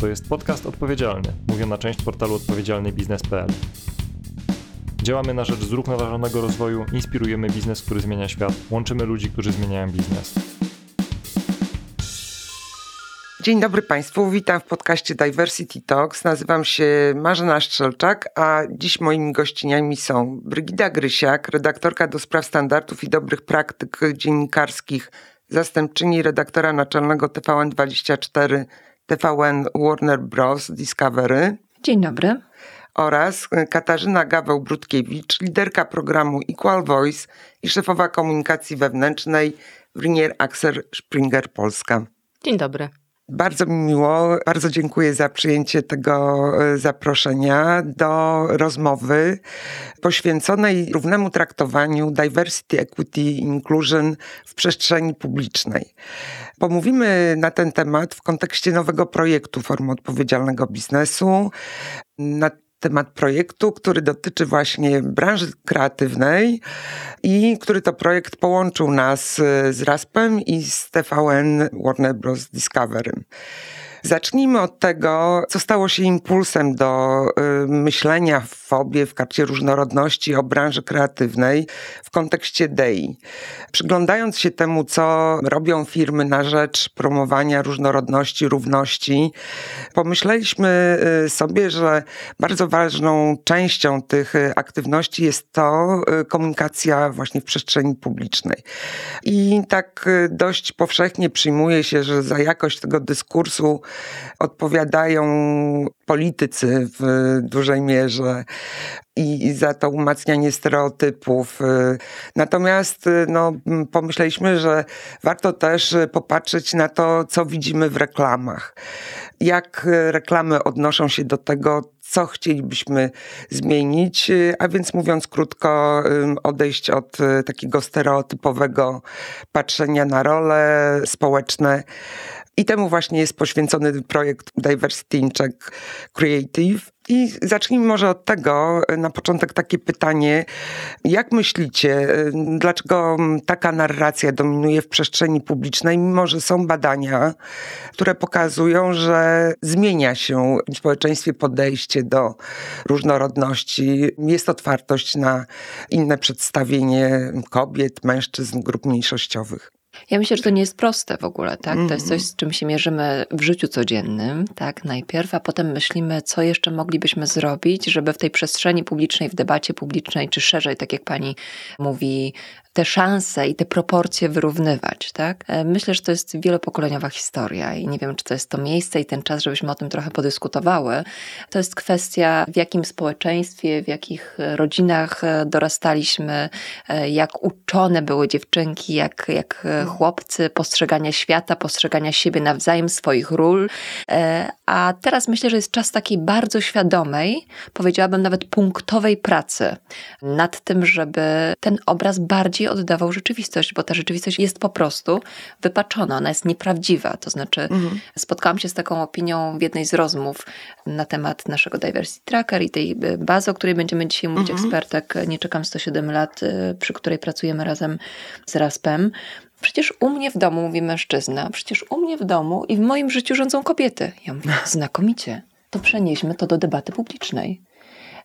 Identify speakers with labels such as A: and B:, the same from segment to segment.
A: To jest podcast odpowiedzialny, mówiona część portalu odpowiedzialnybiznes.pl. Działamy na rzecz zrównoważonego rozwoju, inspirujemy biznes, który zmienia świat, łączymy ludzi, którzy zmieniają biznes.
B: Dzień dobry Państwu, witam w podcaście Diversity Talks. Nazywam się Marzena Szczelczak, a dziś moimi gościniami są Brygida Grysiak, redaktorka do spraw standardów i dobrych praktyk dziennikarskich, zastępczyni redaktora naczelnego TVN24 TVN Warner Bros. Discovery.
C: Dzień dobry.
B: Oraz Katarzyna Gaweł-Brudkiewicz, liderka programu Equal Voice i szefowa komunikacji wewnętrznej w Rinier Axel Springer Polska.
D: Dzień dobry.
B: Bardzo mi miło, bardzo dziękuję za przyjęcie tego e, zaproszenia do rozmowy poświęconej równemu traktowaniu diversity, equity, inclusion w przestrzeni publicznej. Pomówimy na ten temat w kontekście nowego projektu Formy Odpowiedzialnego Biznesu. Temat projektu, który dotyczy właśnie branży kreatywnej i który to projekt połączył nas e, z Raspem i z TVN Warner Bros. Discovery. Zacznijmy od tego, co stało się impulsem do y, myślenia w FOBie, w karcie różnorodności o branży kreatywnej w kontekście DEI. Przyglądając się temu, co robią firmy na rzecz promowania różnorodności, równości, pomyśleliśmy y, sobie, że bardzo ważną częścią tych y, aktywności jest to komunikacja właśnie w przestrzeni publicznej. I tak dość powszechnie przyjmuje się, że za jakość tego dyskursu odpowiadają politycy w dużej mierze i za to umacnianie stereotypów. Natomiast no, pomyśleliśmy, że warto też popatrzeć na to, co widzimy w reklamach. Jak reklamy odnoszą się do tego, co chcielibyśmy zmienić, a więc mówiąc krótko, odejść od takiego stereotypowego patrzenia na role społeczne i temu właśnie jest poświęcony projekt Diversity in Czech Creative. I zacznijmy może od tego, na początek takie pytanie. Jak myślicie, dlaczego taka narracja dominuje w przestrzeni publicznej, mimo że są badania, które pokazują, że zmienia się w społeczeństwie podejście do różnorodności, jest otwartość na inne przedstawienie kobiet, mężczyzn, grup mniejszościowych?
C: Ja myślę, że to nie jest proste w ogóle, tak? To jest coś, mhm. z czym się mierzymy w życiu codziennym, tak? Najpierw, a potem myślimy, co jeszcze moglibyśmy zrobić, żeby w tej przestrzeni publicznej, w debacie publicznej, czy szerzej, tak jak pani mówi, te szanse i te proporcje wyrównywać, tak? E, myślę, że to jest wielopokoleniowa historia i nie wiem, czy to jest to miejsce i ten czas, żebyśmy o tym trochę podyskutowały. To jest kwestia, w jakim społeczeństwie, w jakich rodzinach e, dorastaliśmy, e, jak uczone były dziewczynki, jak, jak chłopcy, postrzegania świata, postrzegania siebie nawzajem, swoich ról. A teraz myślę, że jest czas takiej bardzo świadomej, powiedziałabym nawet punktowej pracy nad tym, żeby ten obraz bardziej oddawał rzeczywistość, bo ta rzeczywistość jest po prostu wypaczona, ona jest nieprawdziwa. To znaczy, mhm. spotkałam się z taką opinią w jednej z rozmów na temat naszego Diversity Tracker i tej e, bazy, o której będziemy dzisiaj mówić, mhm. ekspertek Nie czekam 107 lat, e, przy której pracujemy razem z RASPem. Przecież u mnie w domu, mówi mężczyzna, przecież u mnie w domu i w moim życiu rządzą kobiety. Ja mówię, znakomicie, to przenieśmy to do debaty publicznej.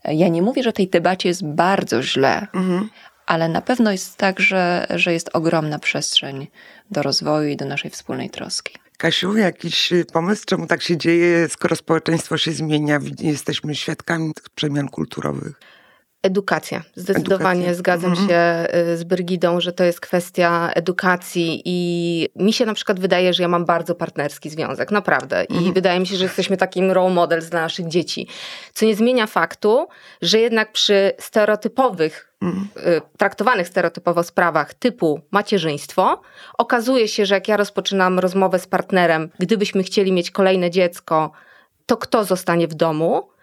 C: Ja nie mówię, że tej debacie jest bardzo źle, mhm ale na pewno jest tak, że, że jest ogromna przestrzeń do rozwoju i do naszej wspólnej troski.
B: Kasiu, jakiś pomysł, czemu tak się dzieje, skoro społeczeństwo się zmienia, jesteśmy świadkami tych przemian kulturowych?
D: Edukacja. Zdecydowanie Edukacja. zgadzam mhm. się y, z Brygidą, że to jest kwestia edukacji i mi się na przykład wydaje, że ja mam bardzo partnerski związek, naprawdę. I mhm. wydaje mi się, że jesteśmy takim role model dla naszych dzieci. Co nie zmienia faktu, że jednak przy stereotypowych mhm. Y, traktowanych stereotypowo sprawach typu macierzyństwo, okazuje się, że jak ja rozpoczynam rozmowę z partnerem, gdybyśmy chcieli mieć kolejne dziecko, to kto zostanie w domu?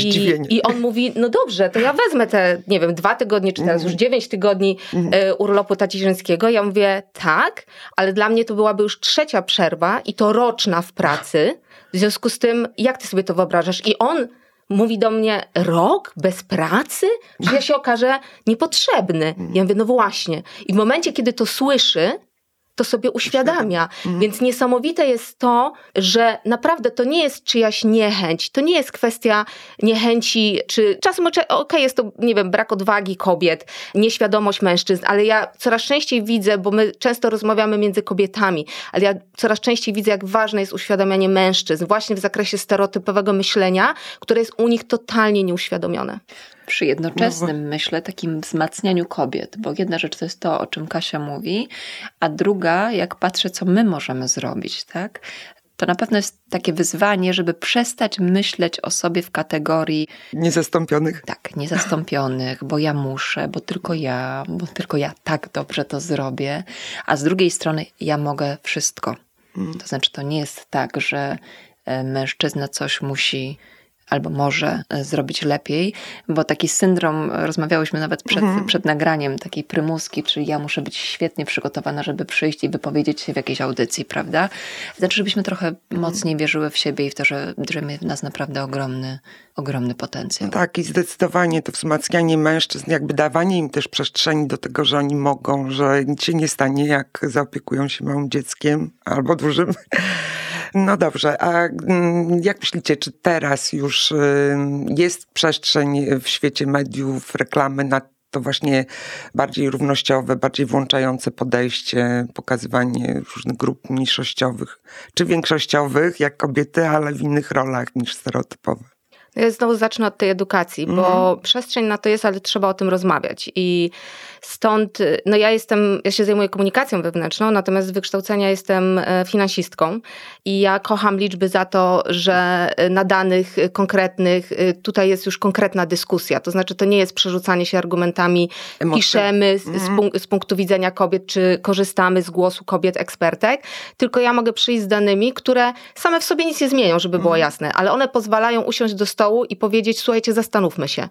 B: Zdziwienie.
D: I, I on mówi, no dobrze, to ja wezmę te, nie wiem, dwa tygodnie, czy teraz już mhm. dziewięć tygodni mm. urlopu tacierzyńskiego. Ja mówię, tak, ale dla mnie to byłaby już trzecia przerwa i to roczna w pracy. W związku z tym, jak ty sobie to wyobrażasz? I on mówi do mnie, rok bez pracy? Że ja się okażę niepotrzebny. Mhm. Ja mówię, no właśnie. I w momencie, kiedy to słyszy, to sobie uświadamia.
B: Mhm.
D: Więc niesamowite jest to, że naprawdę to nie jest czyjaś niechęć, to nie jest kwestia niechęci, czy czasem okej, okay, jest to, nie wiem, brak odwagi kobiet, nieświadomość mężczyzn, ale ja coraz częściej widzę, bo my często rozmawiamy między kobietami, ale ja coraz częściej widzę, jak ważne jest uświadamianie mężczyzn, właśnie w zakresie stereotypowego myślenia, które jest u nich totalnie nieuświadomione.
C: Przy jednoczesnym, no, myślę, takim wzmacnianiu kobiet, bo jedna rzecz to jest to, o czym Kasia mówi, a druga, jak patrzę, co my możemy zrobić, tak? to na pewno jest takie wyzwanie, żeby przestać myśleć o sobie w kategorii
B: niezastąpionych.
C: Tak, niezastąpionych, bo ja muszę, bo tylko ja, bo tylko ja tak dobrze to zrobię, a z drugiej strony ja mogę wszystko. To znaczy, to nie jest tak, że e, mężczyzna coś musi albo może e, zrobić lepiej, bo taki syndrom, e, rozmawiałyśmy nawet przed, mhm. przed nagraniem takiej prymuski, czyli ja muszę być świetnie przygotowana, żeby przyjść i wypowiedzieć się w jakiejś audycji, prawda? Znaczy, żebyśmy trochę mhm. mocniej wierzyły w siebie i w to, że drzemie w nas naprawdę ogromny, ogromny potencjał.
B: Tak, i zdecydowanie to wzmacnianie mężczyzn, jakby dawanie im też przestrzeni do tego, że oni mogą, że nic się nie stanie, jak zaopiekują się małym dzieckiem albo dużym. No dobrze, a mm, jak myślicie, czy teraz już jest przestrzeń w świecie mediów, reklamy na to właśnie bardziej równościowe, bardziej włączające podejście, pokazywanie różnych grup mniejszościowych, czy większościowych, jak kobiety, ale w innych rolach niż stereotypowe?
D: Ja znowu zacznę od tej edukacji, bo mm. przestrzeń na to jest, ale trzeba o tym rozmawiać. I stąd, no ja jestem, ja się zajmuję komunikacją wewnętrzną, natomiast z wykształcenia jestem e, finansistką i ja kocham liczby za to, że na danych konkretnych e, tutaj jest już konkretna dyskusja. To znaczy, to nie jest przerzucanie się argumentami, Emocje. piszemy z, z, punk z punktu widzenia kobiet, czy korzystamy z głosu kobiet ekspertek, tylko ja mogę przyjść z danymi, które same w sobie nic nie zmienią, żeby było mm. jasne, ale one pozwalają usiąść do stołu i powiedzieć, słuchajcie, zastanówmy się.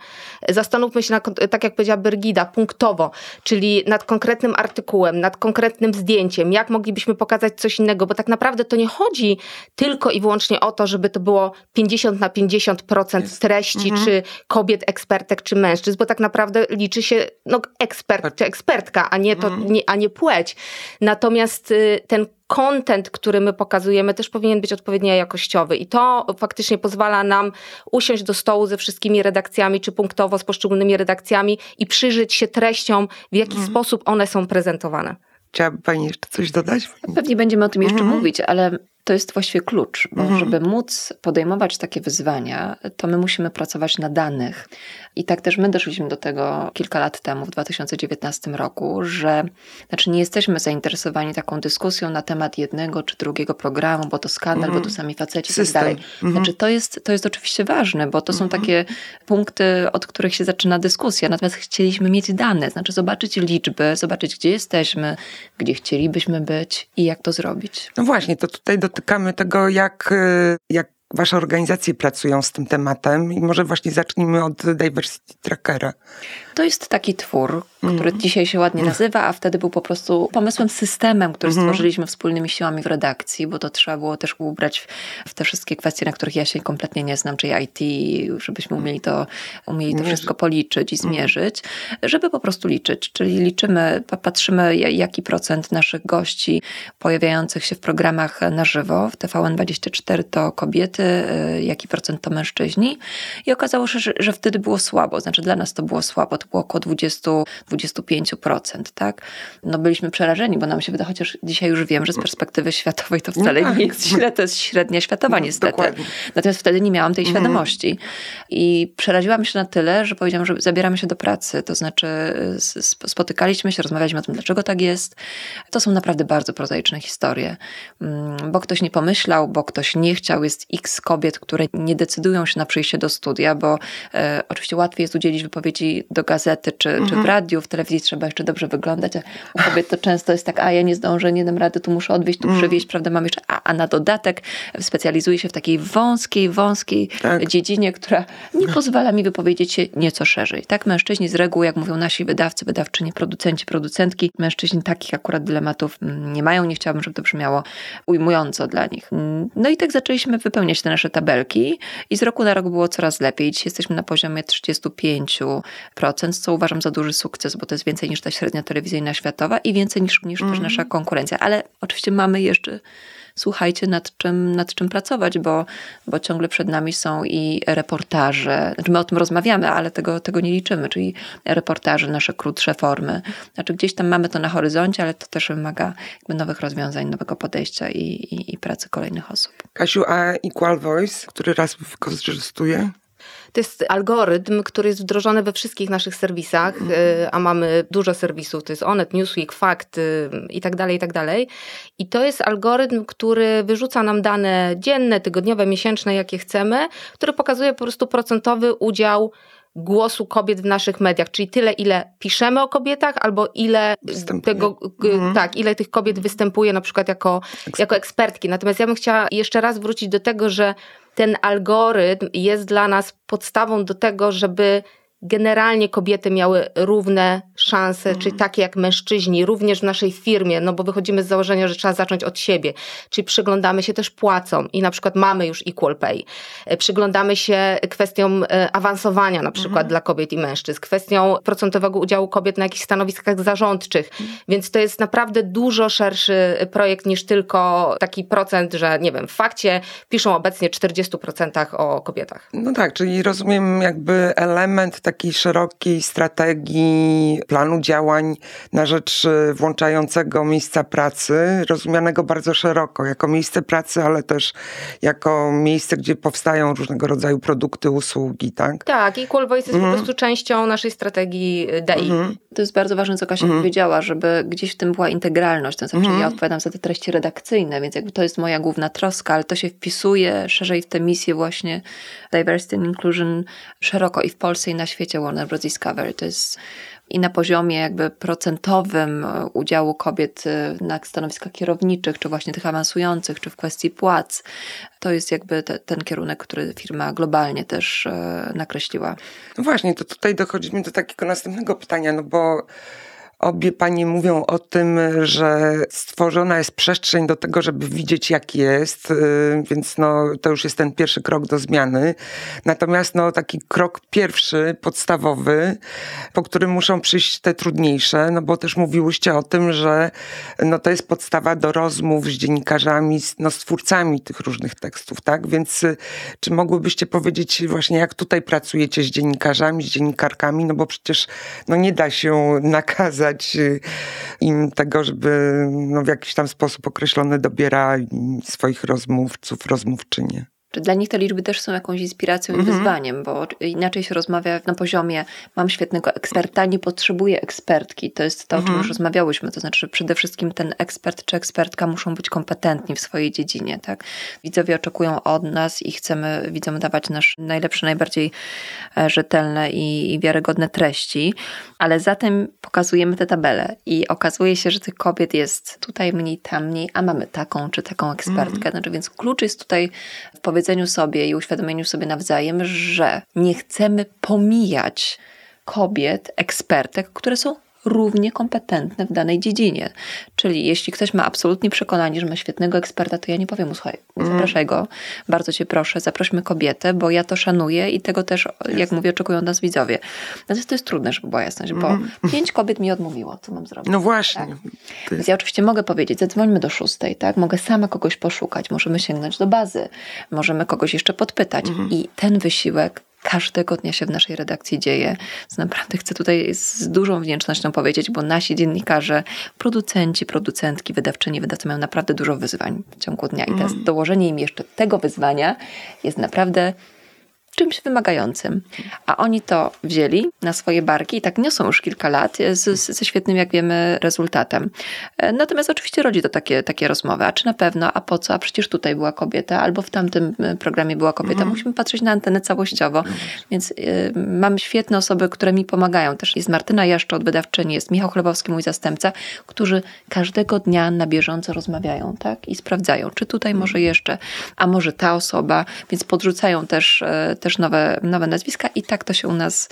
D: Zastanówmy się, na, tak jak powiedziała Bergida, punktowo, czyli nad konkretnym artykułem, nad konkretnym zdjęciem, jak moglibyśmy pokazać coś innego, bo tak naprawdę to nie chodzi tylko i wyłącznie o to, żeby to było 50 na 50% treści, mhm. czy kobiet, ekspertek, czy mężczyzn, bo tak naprawdę liczy się no, ekspert czy ekspertka, a nie, to, mhm. nie, a nie płeć. Natomiast y, ten content, który my pokazujemy, też powinien być odpowiednio jakościowy. I to faktycznie pozwala nam usiąść do stołu ze wszystkimi redakcjami, czy punktowo z poszczególnymi redakcjami i przyjrzeć się treściom, w jaki mhm. sposób one są prezentowane.
B: Chciałaby Pani jeszcze coś dodać?
C: Pewnie będziemy o tym jeszcze mhm. mówić, ale to jest właściwie klucz, bo mhm. żeby móc podejmować takie wyzwania, to my musimy pracować na danych. I tak też my doszliśmy do tego kilka lat temu, w 2019 roku, że znaczy nie jesteśmy zainteresowani taką dyskusją na temat jednego czy drugiego programu, bo to skandal, mhm. bo to sami faceci i tak dalej. Mhm. Znaczy to jest, to jest oczywiście ważne, bo to są mhm. takie punkty, od których się zaczyna dyskusja. Natomiast chcieliśmy mieć dane, znaczy zobaczyć liczby, zobaczyć gdzie jesteśmy, gdzie chcielibyśmy być i jak to zrobić.
B: No właśnie, to tutaj do dotykamy tego, jak, y, jak wasze organizacje pracują z tym tematem i może właśnie zacznijmy od Diversity Trackera.
C: To jest taki twór, który mm. dzisiaj się ładnie nazywa, a wtedy był po prostu pomysłem, systemem, który mm. stworzyliśmy wspólnymi siłami w redakcji, bo to trzeba było też ubrać w, te wszystkie kwestie, na których ja się kompletnie nie znam, czyli IT, żebyśmy umieli to, umieli to wszystko policzyć i mhm. zmierzyć, żeby po prostu liczyć. Czyli liczymy, patrzymy, jaki procent naszych gości pojawiających się w programach na żywo w TVN24 to kobiety, y, jaki procent to mężczyźni. I okazało się, że, że wtedy było słabo, znaczy dla nas to było słabo, to było około 20-25%, tak? No byliśmy przerażeni, bo nam się wydaje, chociaż dzisiaj już wiem, że z perspektywy światowej to wcale no, nie jest źle, to jest średnia światowa no, niestety. Dokładnie. Natomiast wtedy nie miałam tej mhm. świadomości. I przeraziłam się na tyle, że powiedziałam, że zabieramy się do pracy, to znaczy spotykaliśmy się, rozmawialiśmy o tym, dlaczego tak jest. To są naprawdę bardzo prozaiczne historie, mm, bo ktoś nie pomyślał, bo ktoś nie chciał, jest x kobiet, które nie decydują się na przyjście do studia, bo e, oczywiście łatwiej jest udzielić wypowiedzi do gazety czy, mhm. czy w mhm. radiu, w telewizji trzeba jeszcze dobrze wyglądać, a u kobiet to często jest tak, a ja nie zdążę, nie dam rady, tu muszę odwieźć, tu mhm. przywieźć, prawda, mam jeszcze, a, a na dodatek specjalizuję się w takiej wąskiej, wąskiej tak. dziedzinie, która nie pozwala mi wypowiedzieć się nieco szerzej. Tak, mężczyźni z reguły, jak mówią nasi wydawcy, wydawczyni, producenci, producentki, mężczyźni takich akurat dylematów mm, nie mają, nie chciałabym, żeby to brzmiało ujmująco dla nich. Mm, no i tak zaczęliśmy wypełniać się te nasze tabelki i z roku na rok było coraz lepiej. Dzisiaj jesteśmy na poziomie 35%, co uważam za duży sukces, bo to jest więcej niż ta średnia telewizyjna światowa i więcej niż, niż też nasza konkurencja. Ale oczywiście mamy jeszcze słuchajcie, nad czym, nad czym pracować, bo, bo ciągle przed nami są i reportaże. Znaczy my o tym rozmawiamy, ale tego, tego nie liczymy, czyli reportaże, nasze krótsze formy. Znaczy gdzieś tam mamy to na horyzoncie, ale to też wymaga nowych rozwiązań, nowego podejścia i, i, i pracy kolejnych osób.
B: Kasiu, a Equal Voice, który raz wykorzystuje?
D: To jest algorytm, który jest wdrożony we wszystkich naszych serwisach, y, a mamy dużo serwisów, to jest Onet, Newsweek, Fakt y, i tak dalej, i tak dalej. I to jest algorytm, który wyrzuca nam dane dzienne, tygodniowe, miesięczne, jakie chcemy, który pokazuje po prostu procentowy udział głosu kobiet w naszych mediach, czyli tyle, ile piszemy o kobietach, albo ile
B: Występuje.
D: tego, g-
B: Mhm.
D: tak, ile tych kobiet występuje na przykład jako, jako ekspertki. Natomiast ja bym chciała jeszcze raz wrócić do tego, że ten algorytm jest dla nas podstawą do tego, żeby generalnie kobiety miały równe szanse, czyli takie jak mężczyźni, również w naszej firmie, no bo wychodzimy z założenia, że trzeba zacząć od siebie, czyli przyglądamy się też płacom i na przykład mamy już equal pay, E, przyglądamy się kwestiom e, awansowania na przykład dla kobiet i mężczyzn, kwestią procentowego udziału kobiet na jakichś stanowiskach zarządczych, więc to jest naprawdę dużo szerszy projekt niż tylko taki procent, że nie wiem, w fakcie piszą obecnie 40% o kobietach.
B: No tak, czyli rozumiem jakby element takiej szerokiej strategii, planu działań na rzecz y, włączającego miejsca pracy, rozumianego bardzo szeroko, jako miejsce pracy, ale też jako miejsce, gdzie powstają różnego rodzaju produkty, usługi, tak?
D: Tak, Equal Voice jest po prostu częścią naszej strategii y, DI.
C: To jest bardzo ważne, co Kasia
B: Mhm.
C: powiedziała, żeby gdzieś w tym była integralność. To znaczy, ja odpowiadam za te treści redakcyjne, więc jakby to jest moja główna troska, ale to się wpisuje szerzej w tę misję właśnie diversity and inclusion szeroko i w Polsce, i na świecie Warner Bros. Discovery. To jest i na poziomie jakby procentowym e, udziału kobiet e, na stanowiskach kierowniczych, czy właśnie tych awansujących, czy w kwestii płac. To jest jakby te, ten kierunek, który firma globalnie też e, nakreśliła.
B: No właśnie, to tutaj dochodzimy do takiego następnego pytania, no bo obie panie mówią o tym, że stworzona jest przestrzeń do tego, żeby widzieć jak jest, y, więc no, to już jest ten pierwszy krok do zmiany. Natomiast no, taki krok pierwszy, podstawowy, po którym muszą przyjść te trudniejsze, no bo też mówiłyście o tym, że no, to jest podstawa do rozmów z dziennikarzami, no, z twórcami tych różnych tekstów, tak? Więc y, czy mogłybyście powiedzieć właśnie, jak tutaj pracujecie z dziennikarzami, z dziennikarkami, no bo przecież no, nie da się nakazać y, im tego, żeby no, w jakiś tam sposób określony dobierali swoich rozmówców, rozmówczynie.
C: Dla nich te liczby też są jakąś inspiracją i wyzwaniem, bo inaczej się rozmawia na poziomie mam świetnego eksperta, nie potrzebuję ekspertki. To jest to, o czym już rozmawiałyśmy. To znaczy, że przede wszystkim ten ekspert czy ekspertka muszą być kompetentni w swojej dziedzinie. Tak? Widzowie oczekują od nas i chcemy widzom dawać nasze najlepsze, najbardziej e, rzetelne i, i wiarygodne treści, ale zatem pokazujemy te tabele i okazuje się, że tych kobiet jest tutaj mniej, tam mniej, a mamy taką czy taką ekspertkę. Znaczy, więc klucz jest tutaj w powiedzeniu sobie i uświadomieniu sobie nawzajem, że nie chcemy pomijać kobiet, ekspertek, które są równie kompetentne w danej dziedzinie. Czyli jeśli ktoś ma absolutnie przekonanie, że ma świetnego eksperta, to ja nie powiem mu, słuchaj, zapraszaj go, bardzo cię proszę, zaprośmy kobietę, bo ja to szanuję i tego też, jak mówię, oczekują od nas widzowie. Natomiast to jest trudne, żeby była jasność, bo pięć kobiet mi odmówiło, co mam zrobić.
B: No właśnie. To
C: Więc ja oczywiście mogę powiedzieć, zadzwońmy do szóstej, tak? Mogę sama kogoś poszukać, możemy sięgnąć do bazy, możemy kogoś jeszcze podpytać. I ten wysiłek każdego dnia się w naszej redakcji dzieje. Więc naprawdę chcę tutaj z dużą wdzięcznością powiedzieć, bo nasi dziennikarze, producenci, producentki, wydawczyni, wydawcy mają naprawdę dużo wyzwań w ciągu dnia. I teraz dołożenie im jeszcze tego wyzwania jest naprawdę czymś wymagającym. A oni to wzięli na swoje barki i tak niosą już kilka lat z, z, ze świetnym, jak wiemy, rezultatem. E, Natomiast oczywiście rodzi to takie, takie rozmowy. A czy na pewno, a po co? A przecież tutaj była kobieta, albo w tamtym e, programie była kobieta. Musimy patrzeć na antenę całościowo. Więc y, mam świetne osoby, które mi pomagają. Też jest Martyna Jaszczo od wydawczyni, jest Michał Chlebowski, mój zastępca, którzy każdego dnia na bieżąco rozmawiają tak? i sprawdzają, czy tutaj może jeszcze, a może ta osoba, więc podrzucają też, e, też nowe, nowe nazwiska i tak to się u nas,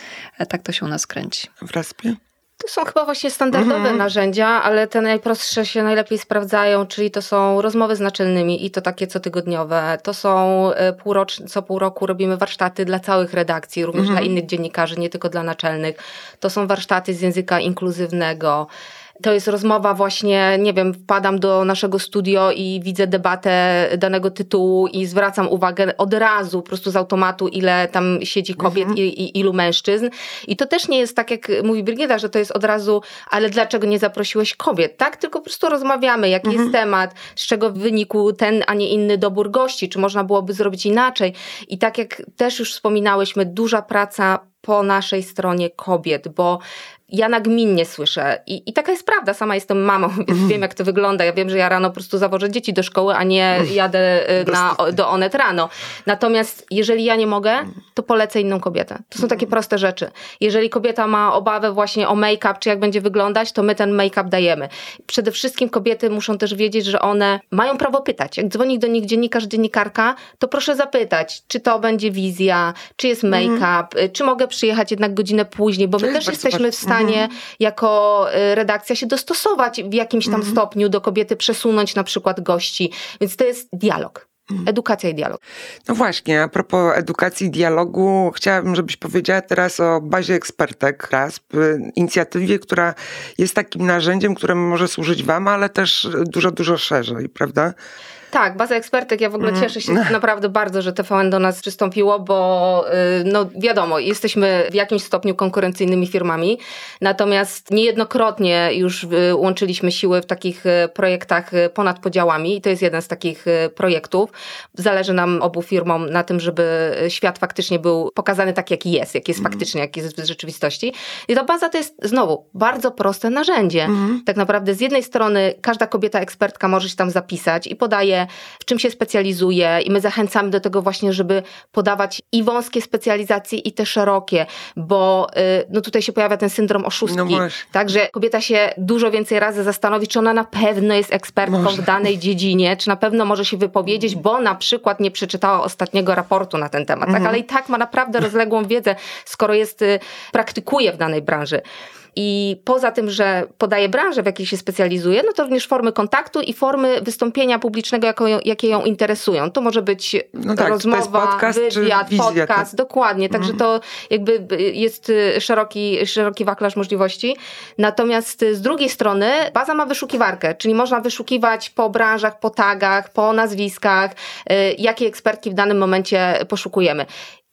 C: tak to się u nas kręci.
B: w Raspie?
D: To są chyba właśnie standardowe
B: Mhm.
D: narzędzia, ale te najprostsze się najlepiej sprawdzają, czyli to są rozmowy z naczelnymi i to takie cotygodniowe. To są e, półroczne, co pół roku robimy warsztaty dla całych redakcji, również
B: Mhm.
D: dla innych dziennikarzy, nie tylko dla naczelnych. To są warsztaty z języka inkluzywnego. To jest rozmowa właśnie, nie wiem, wpadam do naszego studio i widzę debatę danego tytułu i zwracam uwagę od razu, po prostu z automatu, ile tam siedzi kobiet i, i ilu mężczyzn. I to też nie jest tak, jak mówi Brygida, że to jest od razu, ale dlaczego nie zaprosiłeś kobiet, tak? Tylko po prostu rozmawiamy, jaki jest temat, z czego wynikł ten, a nie inny dobór gości, czy można byłoby zrobić inaczej. I tak jak też już wspominałyśmy, duża praca po naszej stronie kobiet, bo ja nagminnie słyszę i, i taka jest prawda, sama jestem mamą, więc wiem jak to wygląda. Ja wiem, że ja rano po prostu zawożę dzieci do szkoły, a nie jadę y, na, do Onet rano. Natomiast jeżeli ja nie mogę, to polecę inną kobietę. To są takie proste rzeczy. Jeżeli kobieta ma obawę właśnie o make-up, czy jak będzie wyglądać, to my ten make-up dajemy. Przede wszystkim kobiety muszą też wiedzieć, że one mają prawo pytać. Jak dzwoni do nich dziennikarz, dziennikarka, to proszę zapytać, czy to będzie wizja, czy jest make-up, y, czy mogę przyjechać jednak godzinę później, bo my też jesteśmy w
B: ważne.
D: Stanie jako y, redakcja się dostosować w jakimś tam stopniu do kobiety, przesunąć na przykład gości. Więc to jest dialog. Edukacja i dialog.
B: No właśnie, a propos edukacji i dialogu, chciałabym, żebyś powiedziała teraz o bazie ekspertek RASP, y, inicjatywie, która jest takim narzędziem, które może służyć Wam, ale też dużo, dużo szerzej, prawda?
D: Tak, baza ekspertek, ja w ogóle cieszę się naprawdę bardzo, że TVN do nas przystąpiło, bo y, no wiadomo, jesteśmy w jakimś stopniu konkurencyjnymi firmami, natomiast niejednokrotnie już y, łączyliśmy siły w takich y, projektach ponad podziałami i to jest jeden z takich projektów. Zależy nam obu firmom na tym, żeby świat faktycznie był pokazany tak, jaki jest, jaki jest faktycznie, jaki jest w rzeczywistości. I ta baza to jest znowu bardzo proste narzędzie. Tak naprawdę z jednej strony każda kobieta ekspertka może się tam zapisać i podaje, w czym się specjalizuje i my zachęcamy do tego właśnie, żeby podawać i wąskie specjalizacje i te szerokie, bo y, no tutaj się pojawia ten syndrom
B: No
D: oszustki,
B: właśnie.
D: tak, że kobieta się dużo więcej razy zastanowi, czy ona na pewno jest ekspertką
B: Może.
D: w danej dziedzinie, czy na pewno może się wypowiedzieć, bo na przykład nie przeczytała ostatniego raportu na ten temat, tak, ale i tak ma naprawdę rozległą wiedzę, skoro jest, y, praktykuje w danej branży. I poza tym, że podaje branżę, w jakiej się specjalizuje, no to również formy kontaktu i formy wystąpienia publicznego, jakie ją interesują. To może być
B: No tak,
D: rozmowa,
B: podcast,
D: wywiad, podcast, dokładnie. Także to jakby jest y, szeroki, szeroki wachlarz możliwości. Natomiast y, z drugiej strony baza ma wyszukiwarkę, czyli można wyszukiwać po branżach, po tagach, po nazwiskach, y, jakie ekspertki w danym momencie poszukujemy.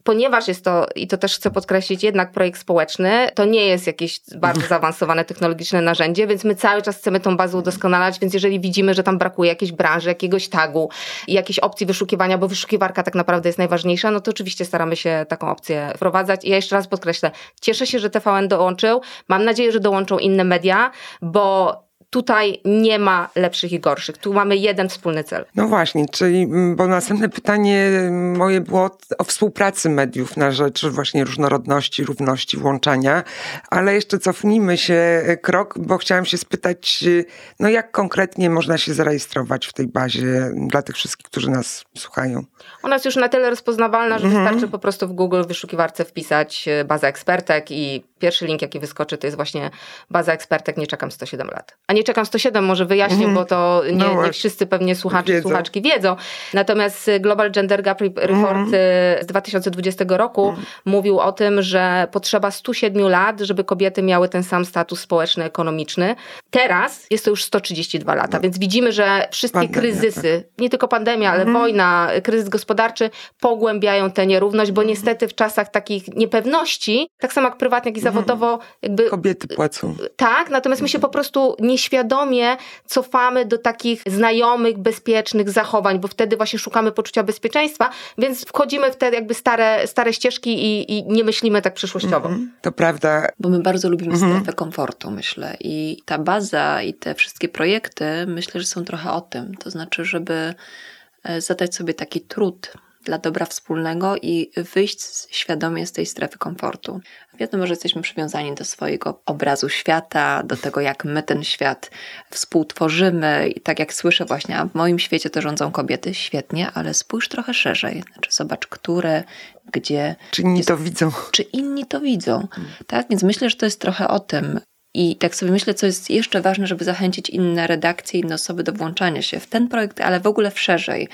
D: Ponieważ jest to, i to też chcę podkreślić, jednak projekt społeczny, to nie jest jakieś bardzo zaawansowane technologiczne narzędzie, więc my cały czas chcemy tą bazę udoskonalać, więc jeżeli widzimy, że tam brakuje jakiejś branży, jakiegoś tagu, jakiejś opcji wyszukiwania, bo wyszukiwarka tak naprawdę jest najważniejsza, no to oczywiście staramy się taką opcję wprowadzać. I ja jeszcze raz podkreślę, cieszę się, że TVN dołączył, mam nadzieję, że dołączą inne media, bo tutaj nie ma lepszych i gorszych. Tu mamy jeden wspólny cel.
B: No właśnie, czyli, bo następne pytanie moje było o współpracy mediów na rzecz właśnie różnorodności, równości, włączania, ale jeszcze cofnijmy się e, krok, bo chciałam się spytać, y, no jak konkretnie można się zarejestrować w tej bazie dla tych wszystkich, którzy nas słuchają?
D: Ona jest już na tyle rozpoznawalna, że wystarczy po prostu w Google wyszukiwarce wpisać e, baza ekspertek i pierwszy link, jaki wyskoczy, to jest właśnie baza ekspertek Nie czekam 107 lat. A Nie czekam 107 może wyjaśnię, bo to nie,
B: No
D: nie wszyscy pewnie słuchacze,
B: Wiedzą.
D: słuchaczki wiedzą. Natomiast e, Global Gender Gap Re- Report e, z 2020 roku mówił o tym, że potrzeba 107 lat, żeby kobiety miały ten sam status społeczno-ekonomiczny. Teraz jest to już 132 lata, więc widzimy, że wszystkie
B: Pandemia,
D: kryzysy, nie tylko pandemia, ale wojna, kryzys gospodarczy pogłębiają tę nierówność, bo niestety w czasach takich niepewności, tak samo jak prywatnie, jak i zawodowo, jakby
B: Kobiety płacą.
D: tak, natomiast my się po prostu nieświadomie cofamy do takich znajomych, bezpiecznych zachowań, bo wtedy właśnie szukamy poczucia bezpieczeństwa, więc wchodzimy w te jakby stare, stare ścieżki i, i nie myślimy tak przyszłościowo.
B: To prawda.
C: Bo my bardzo lubimy
B: Mhm.
C: strefę komfortu, myślę. I ta baza i te wszystkie projekty, myślę, że są trochę o tym. To znaczy, żeby e, zadać sobie taki trud dla dobra wspólnego i wyjść świadomie z tej strefy komfortu. Wiadomo, że jesteśmy przywiązani do swojego obrazu świata, do tego, jak my ten świat współtworzymy. I tak jak słyszę właśnie, a w moim świecie to rządzą kobiety, świetnie, ale spójrz trochę szerzej. Znaczy, zobacz, które, gdzie,
B: Czy inni to widzą?
C: czy inni to widzą. Tak, więc myślę, że to jest trochę o tym. I tak sobie myślę, co jest jeszcze ważne, żeby zachęcić inne redakcje, inne osoby do włączania się w ten projekt, ale w ogóle w szerzej,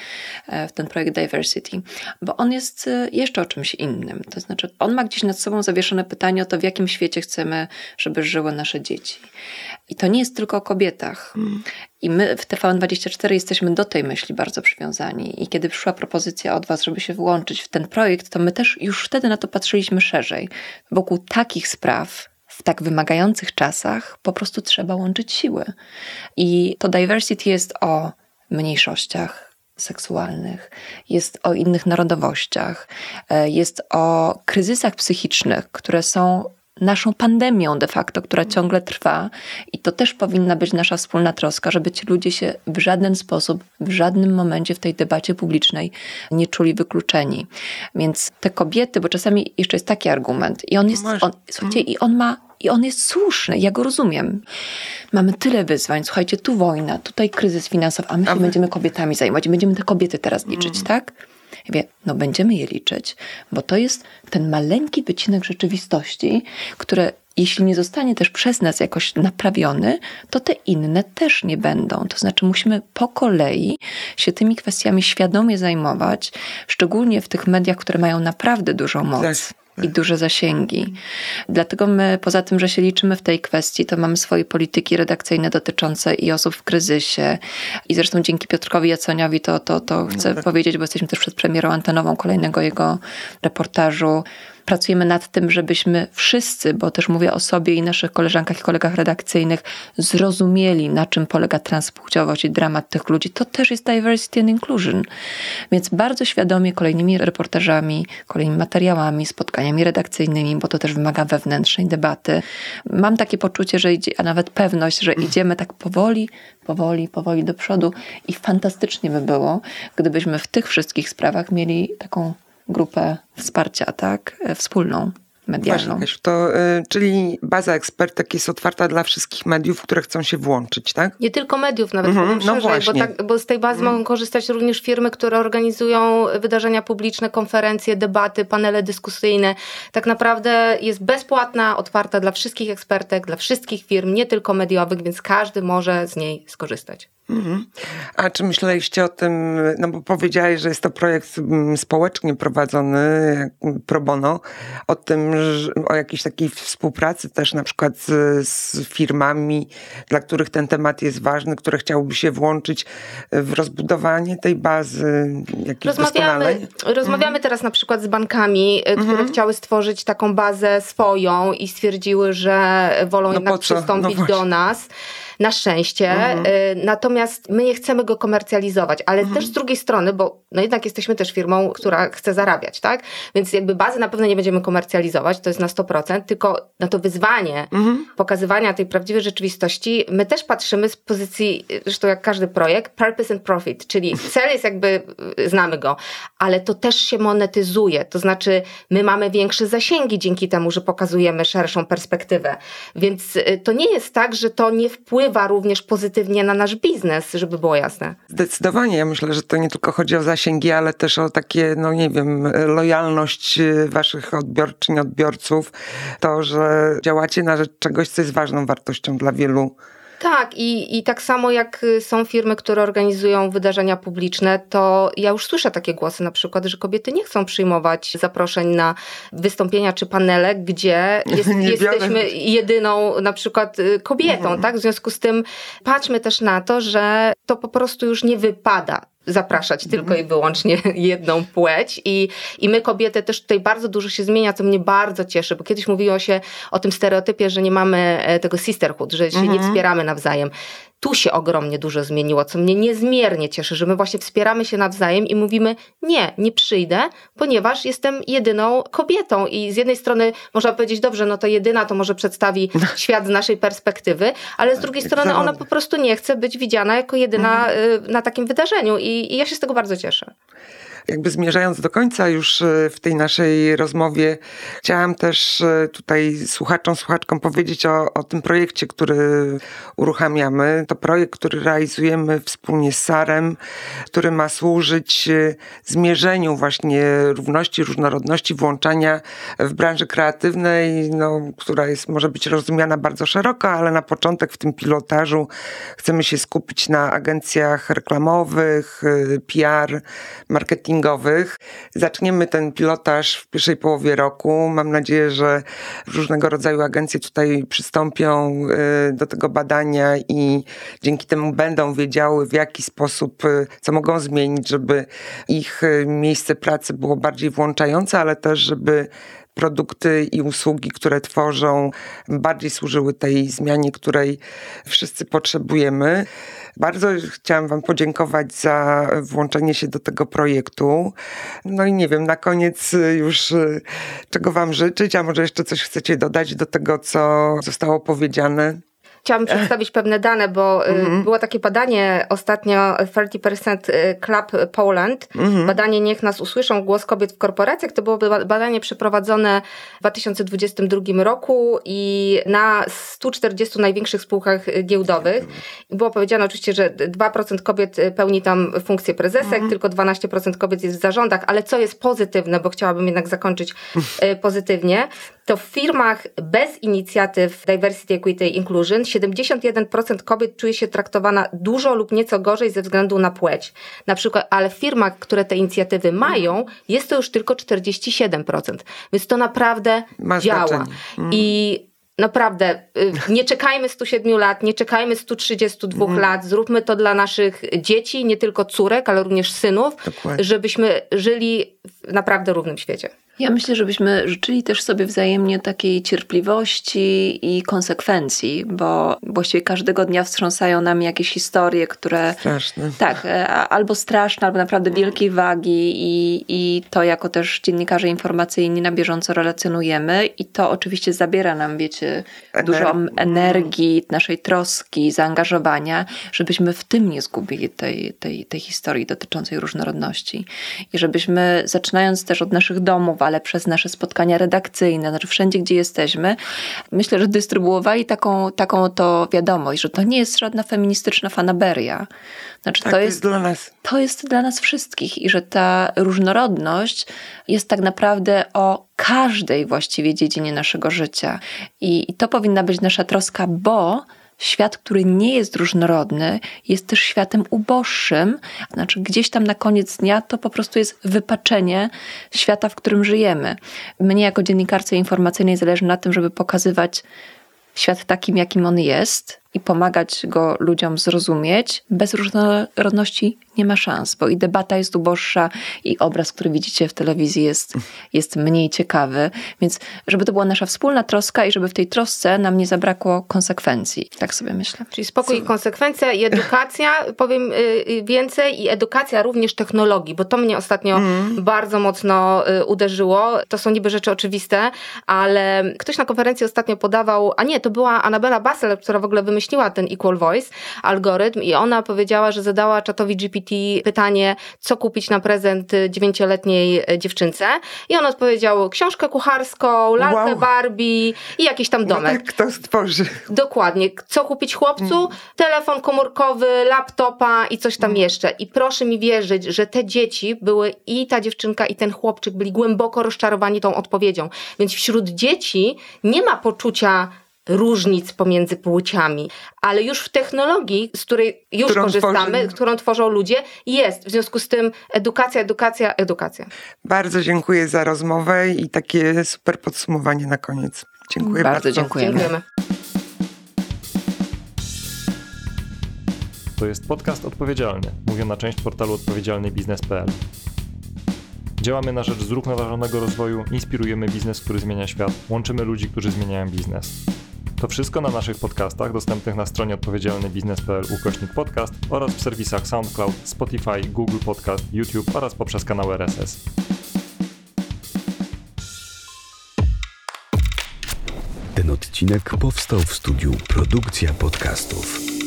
C: e, w ten projekt Diversity, bo on jest e, jeszcze o czymś innym. To znaczy, on ma gdzieś nad sobą zawieszone pytanie o to, w jakim świecie chcemy, żeby żyły nasze dzieci. I to nie jest tylko o kobietach. I my w TVN24 jesteśmy do tej myśli bardzo przywiązani. I kiedy przyszła propozycja od Was, żeby się włączyć w ten projekt, to my też już wtedy na to patrzyliśmy szerzej. Wokół takich spraw, w tak wymagających czasach, po prostu trzeba łączyć siły. I to diversity jest o mniejszościach seksualnych, jest o innych narodowościach, e, jest o kryzysach psychicznych, które są naszą pandemią de facto, która ciągle trwa i to też powinna być nasza wspólna troska, żeby ci ludzie się w żaden sposób, w żadnym momencie w tej debacie publicznej nie czuli wykluczeni. Więc te kobiety, bo czasami jeszcze jest taki argument i on jest, on, słuchajcie, i on ma i on jest słuszny, ja go rozumiem. Mamy tyle wyzwań, słuchajcie, tu wojna, tutaj kryzys finansowy, a my się będziemy kobietami zajmować i będziemy te kobiety teraz liczyć,
B: Mm.
C: tak? Ja mówię, no będziemy je liczyć, bo to jest ten maleńki wycinek rzeczywistości, które jeśli nie zostanie też przez nas jakoś naprawiony, to te inne też nie będą. To znaczy musimy po kolei się tymi kwestiami świadomie zajmować, szczególnie w tych mediach, które mają naprawdę dużą moc.
B: Tak.
C: I duże zasięgi. Dlatego my, poza tym, że się liczymy w tej kwestii, to mamy swoje polityki redakcyjne dotyczące i osób w kryzysie. I zresztą dzięki Piotrkowi Jaconiowi to, to, to chcę powiedzieć, bo jesteśmy też przed premierą antenową kolejnego jego reportażu. Pracujemy nad tym, żebyśmy wszyscy, bo też mówię o sobie i naszych koleżankach i kolegach redakcyjnych, zrozumieli, na czym polega transpłciowość i dramat tych ludzi. To też jest diversity and inclusion. Więc bardzo świadomie kolejnymi reportażami, kolejnymi materiałami, spotkaniami redakcyjnymi, bo to też wymaga wewnętrznej debaty. Mam takie poczucie, że idzie, a nawet pewność, że idziemy tak powoli, powoli, powoli do przodu i fantastycznie by było, gdybyśmy w tych wszystkich sprawach mieli taką grupę wsparcia, tak, e, wspólną, medialną.
B: Właśnie, Kasiu, to, y, czyli baza ekspertek jest otwarta dla wszystkich mediów, które chcą się włączyć, tak?
D: Nie tylko mediów, nawet
B: Mhm,
D: powiem
B: no
D: szerzej, bo, tak, bo z tej bazy mogą korzystać również firmy, które organizują wydarzenia publiczne, konferencje, debaty, panele dyskusyjne. Tak naprawdę jest bezpłatna, otwarta dla wszystkich ekspertek, dla wszystkich firm, nie tylko mediowych, więc każdy może z niej skorzystać.
B: Mhm. A czy myśleliście o tym, no bo powiedziałeś, że jest to projekt mm, społecznie prowadzony, pro bono, o tym, o jakiejś takiej współpracy też na przykład z, z firmami, dla których ten temat jest ważny, które chciałyby się włączyć w rozbudowanie tej bazy,
D: Rozmawiamy, rozmawiamy teraz na przykład z bankami, y, które chciały stworzyć taką bazę swoją i stwierdziły, że wolą
B: No
D: jednak?
B: No
D: przystąpić
B: właśnie.
D: do nas. Na szczęście. Y, Natomiast my nie chcemy go komercjalizować, ale też z drugiej strony, bo no jednak jesteśmy też firmą, która chce zarabiać, tak? Więc jakby bazy na pewno nie będziemy komercjalizować, to jest na 100%, tylko na to wyzwanie pokazywania tej prawdziwej rzeczywistości, my też patrzymy z pozycji, zresztą jak każdy projekt, purpose and profit, czyli cel jest jakby, y, znamy go, ale to też się monetyzuje, to znaczy my mamy większe zasięgi dzięki temu, że pokazujemy szerszą perspektywę. Więc y, to nie jest tak, że to nie wpływa również pozytywnie na nasz biznes, żeby było jasne.
B: Zdecydowanie. Ja myślę, że to nie tylko chodzi o zasięgi, ale też o takie, no nie wiem, lojalność waszych odbiorczyń, odbiorców. To, że działacie na rzecz czegoś, co jest ważną wartością dla wielu.
D: Tak, i, i tak samo jak y, są firmy, które organizują wydarzenia publiczne, to ja już słyszę takie głosy na przykład, że kobiety nie chcą przyjmować zaproszeń na wystąpienia czy panele, gdzie jest, jesteśmy jedyną na przykład y, kobietą, tak? W związku z tym patrzmy też na to, że to po prostu już nie wypada zapraszać tylko i wyłącznie jedną płeć. I, i my kobiety też tutaj bardzo dużo się zmienia, co mnie bardzo cieszy, bo kiedyś mówiło się o tym stereotypie, że nie mamy e, tego sisterhood, że się nie wspieramy nawzajem. Tu się ogromnie dużo zmieniło, co mnie niezmiernie cieszy, że my właśnie wspieramy się nawzajem i mówimy nie, nie przyjdę, ponieważ jestem jedyną kobietą i z jednej strony można powiedzieć, dobrze, no to jedyna to może przedstawi świat z naszej perspektywy, ale z drugiej strony ona po prostu nie chce być widziana jako jedyna y, na takim wydarzeniu i, i ja się z tego bardzo cieszę.
B: Jakby zmierzając do końca już e, w tej naszej rozmowie, chciałam też e, tutaj słuchaczom, słuchaczkom powiedzieć o, o tym projekcie, który uruchamiamy. To projekt, który realizujemy wspólnie z Sarem, który ma służyć e, zmierzeniu właśnie równości, różnorodności, włączania w branży kreatywnej, no, która jest, może być rozumiana bardzo szeroko, ale na początek w tym pilotażu chcemy się skupić na agencjach reklamowych, PR, Zaczniemy ten pilotaż w pierwszej połowie roku. Mam nadzieję, że różnego rodzaju agencje tutaj przystąpią y, do tego badania i dzięki temu będą wiedziały, w jaki sposób, y, co mogą zmienić, żeby ich miejsce pracy było bardziej włączające, ale też, żeby produkty i usługi, które tworzą, bardziej służyły tej zmianie, której wszyscy potrzebujemy. Bardzo chciałam Wam podziękować za włączenie się do tego projektu. No i nie wiem, na koniec już czego Wam życzyć, a może jeszcze coś chcecie dodać do tego, co zostało powiedziane?
D: Chciałam przedstawić pewne dane, bo mm-hmm. było takie badanie ostatnio 30% y, Club Poland. Mm-hmm. Badanie Niech nas usłyszą, głos kobiet w korporacjach. To było badanie przeprowadzone w 2022 roku i na 140 największych spółkach giełdowych. I było powiedziane oczywiście, że 2% kobiet pełni tam funkcję prezesek, mm-hmm. tylko 12% kobiet jest w zarządach, ale co jest pozytywne, bo chciałabym jednak zakończyć y, pozytywnie, to w firmach bez inicjatyw Diversity, Equity, Inclusion 71% kobiet czuje się traktowana dużo lub nieco gorzej ze względu na płeć. Na przykład, ale w firmach, które te inicjatywy mają, jest to już tylko 47%. Więc to naprawdę
B: Ma
D: działa.
B: Mm.
D: I Naprawdę, y, nie czekajmy 107 lat, nie czekajmy 132 mm. lat, zróbmy to dla naszych dzieci, nie tylko córek, ale również synów,
B: Dokładnie.
D: żebyśmy żyli w naprawdę równym świecie.
C: Ja myślę, żebyśmy życzyli też sobie wzajemnie takiej cierpliwości i konsekwencji, bo właściwie każdego dnia wstrząsają nam jakieś historie, które.
B: Straszne.
C: Tak, e, albo straszne, albo naprawdę wielkiej wagi, i, i to jako też dziennikarze informacyjni na bieżąco relacjonujemy, i to oczywiście zabiera nam, wiecie, dużo energii, naszej troski, zaangażowania, żebyśmy w tym nie zgubili tej, tej, tej historii dotyczącej różnorodności. I żebyśmy, zaczynając też od naszych domów, ale przez nasze spotkania redakcyjne, znaczy wszędzie, gdzie jesteśmy, myślę, że dystrybuowali taką, taką to wiadomość, że to nie jest żadna feministyczna fanaberia.
B: Znaczy, tak, to, jest, to jest dla nas.
C: To jest dla nas wszystkich i że ta różnorodność jest tak naprawdę o każdej właściwie dziedzinie naszego życia. I, i to powinna być nasza troska, bo świat, który nie jest różnorodny, jest też światem uboższym. Znaczy, gdzieś tam na koniec dnia to po prostu jest wypaczenie świata, w którym żyjemy. Mnie, jako dziennikarce informacyjnej, zależy na tym, żeby pokazywać świat takim, jakim on jest i pomagać go ludziom zrozumieć. Bez różnorodności nie ma szans, bo i debata jest uboższa, i obraz, który widzicie w telewizji jest, jest mniej ciekawy. Więc żeby to była nasza wspólna troska i żeby w tej trosce nam nie zabrakło konsekwencji. Tak sobie myślę.
D: Czyli spokój i konsekwencja i edukacja, powiem y, y, więcej, i edukacja również technologii, bo to mnie ostatnio mm. bardzo mocno y, uderzyło. To są niby rzeczy oczywiste, ale ktoś na konferencji ostatnio podawał, a nie, to była Anabela Basel, która w ogóle wymyśliła ten Equal Voice algorytm i ona powiedziała, że zadała czatowi GPT pytanie, co kupić na prezent dziewięcioletniej dziewczynce. I on odpowiedział książkę kucharską, lalkę wow. Barbie i jakiś tam domek.
B: No tak kto stworzy.
D: Dokładnie. Co kupić chłopcu? Mm. Telefon komórkowy, laptopa i coś tam mm. jeszcze. I proszę mi wierzyć, że te dzieci były i ta dziewczynka i ten chłopczyk byli głęboko rozczarowani tą odpowiedzią. Więc wśród dzieci nie ma poczucia różnic pomiędzy płciami, ale już w technologii, z której już którą korzystamy, tworzy... którą tworzą ludzie, jest. W związku z tym edukacja, edukacja, edukacja.
B: Bardzo dziękuję za rozmowę i takie super podsumowanie na koniec. Dziękuję bardzo.
C: Bardzo dziękujemy. dziękujemy.
A: To jest podcast odpowiedzialny, mówiona część portalu odpowiedzialnybiznes.pl. Działamy na rzecz zrównoważonego rozwoju, inspirujemy biznes, który zmienia świat, łączymy ludzi, którzy zmieniają biznes. To wszystko na naszych podcastach dostępnych na stronie odpowiedzialnybiznes.pl ukośnik podcast oraz w serwisach SoundCloud, Spotify, Google Podcast, YouTube oraz poprzez kanał RSS.
E: Ten odcinek powstał w studiu Produkcja Podcastów.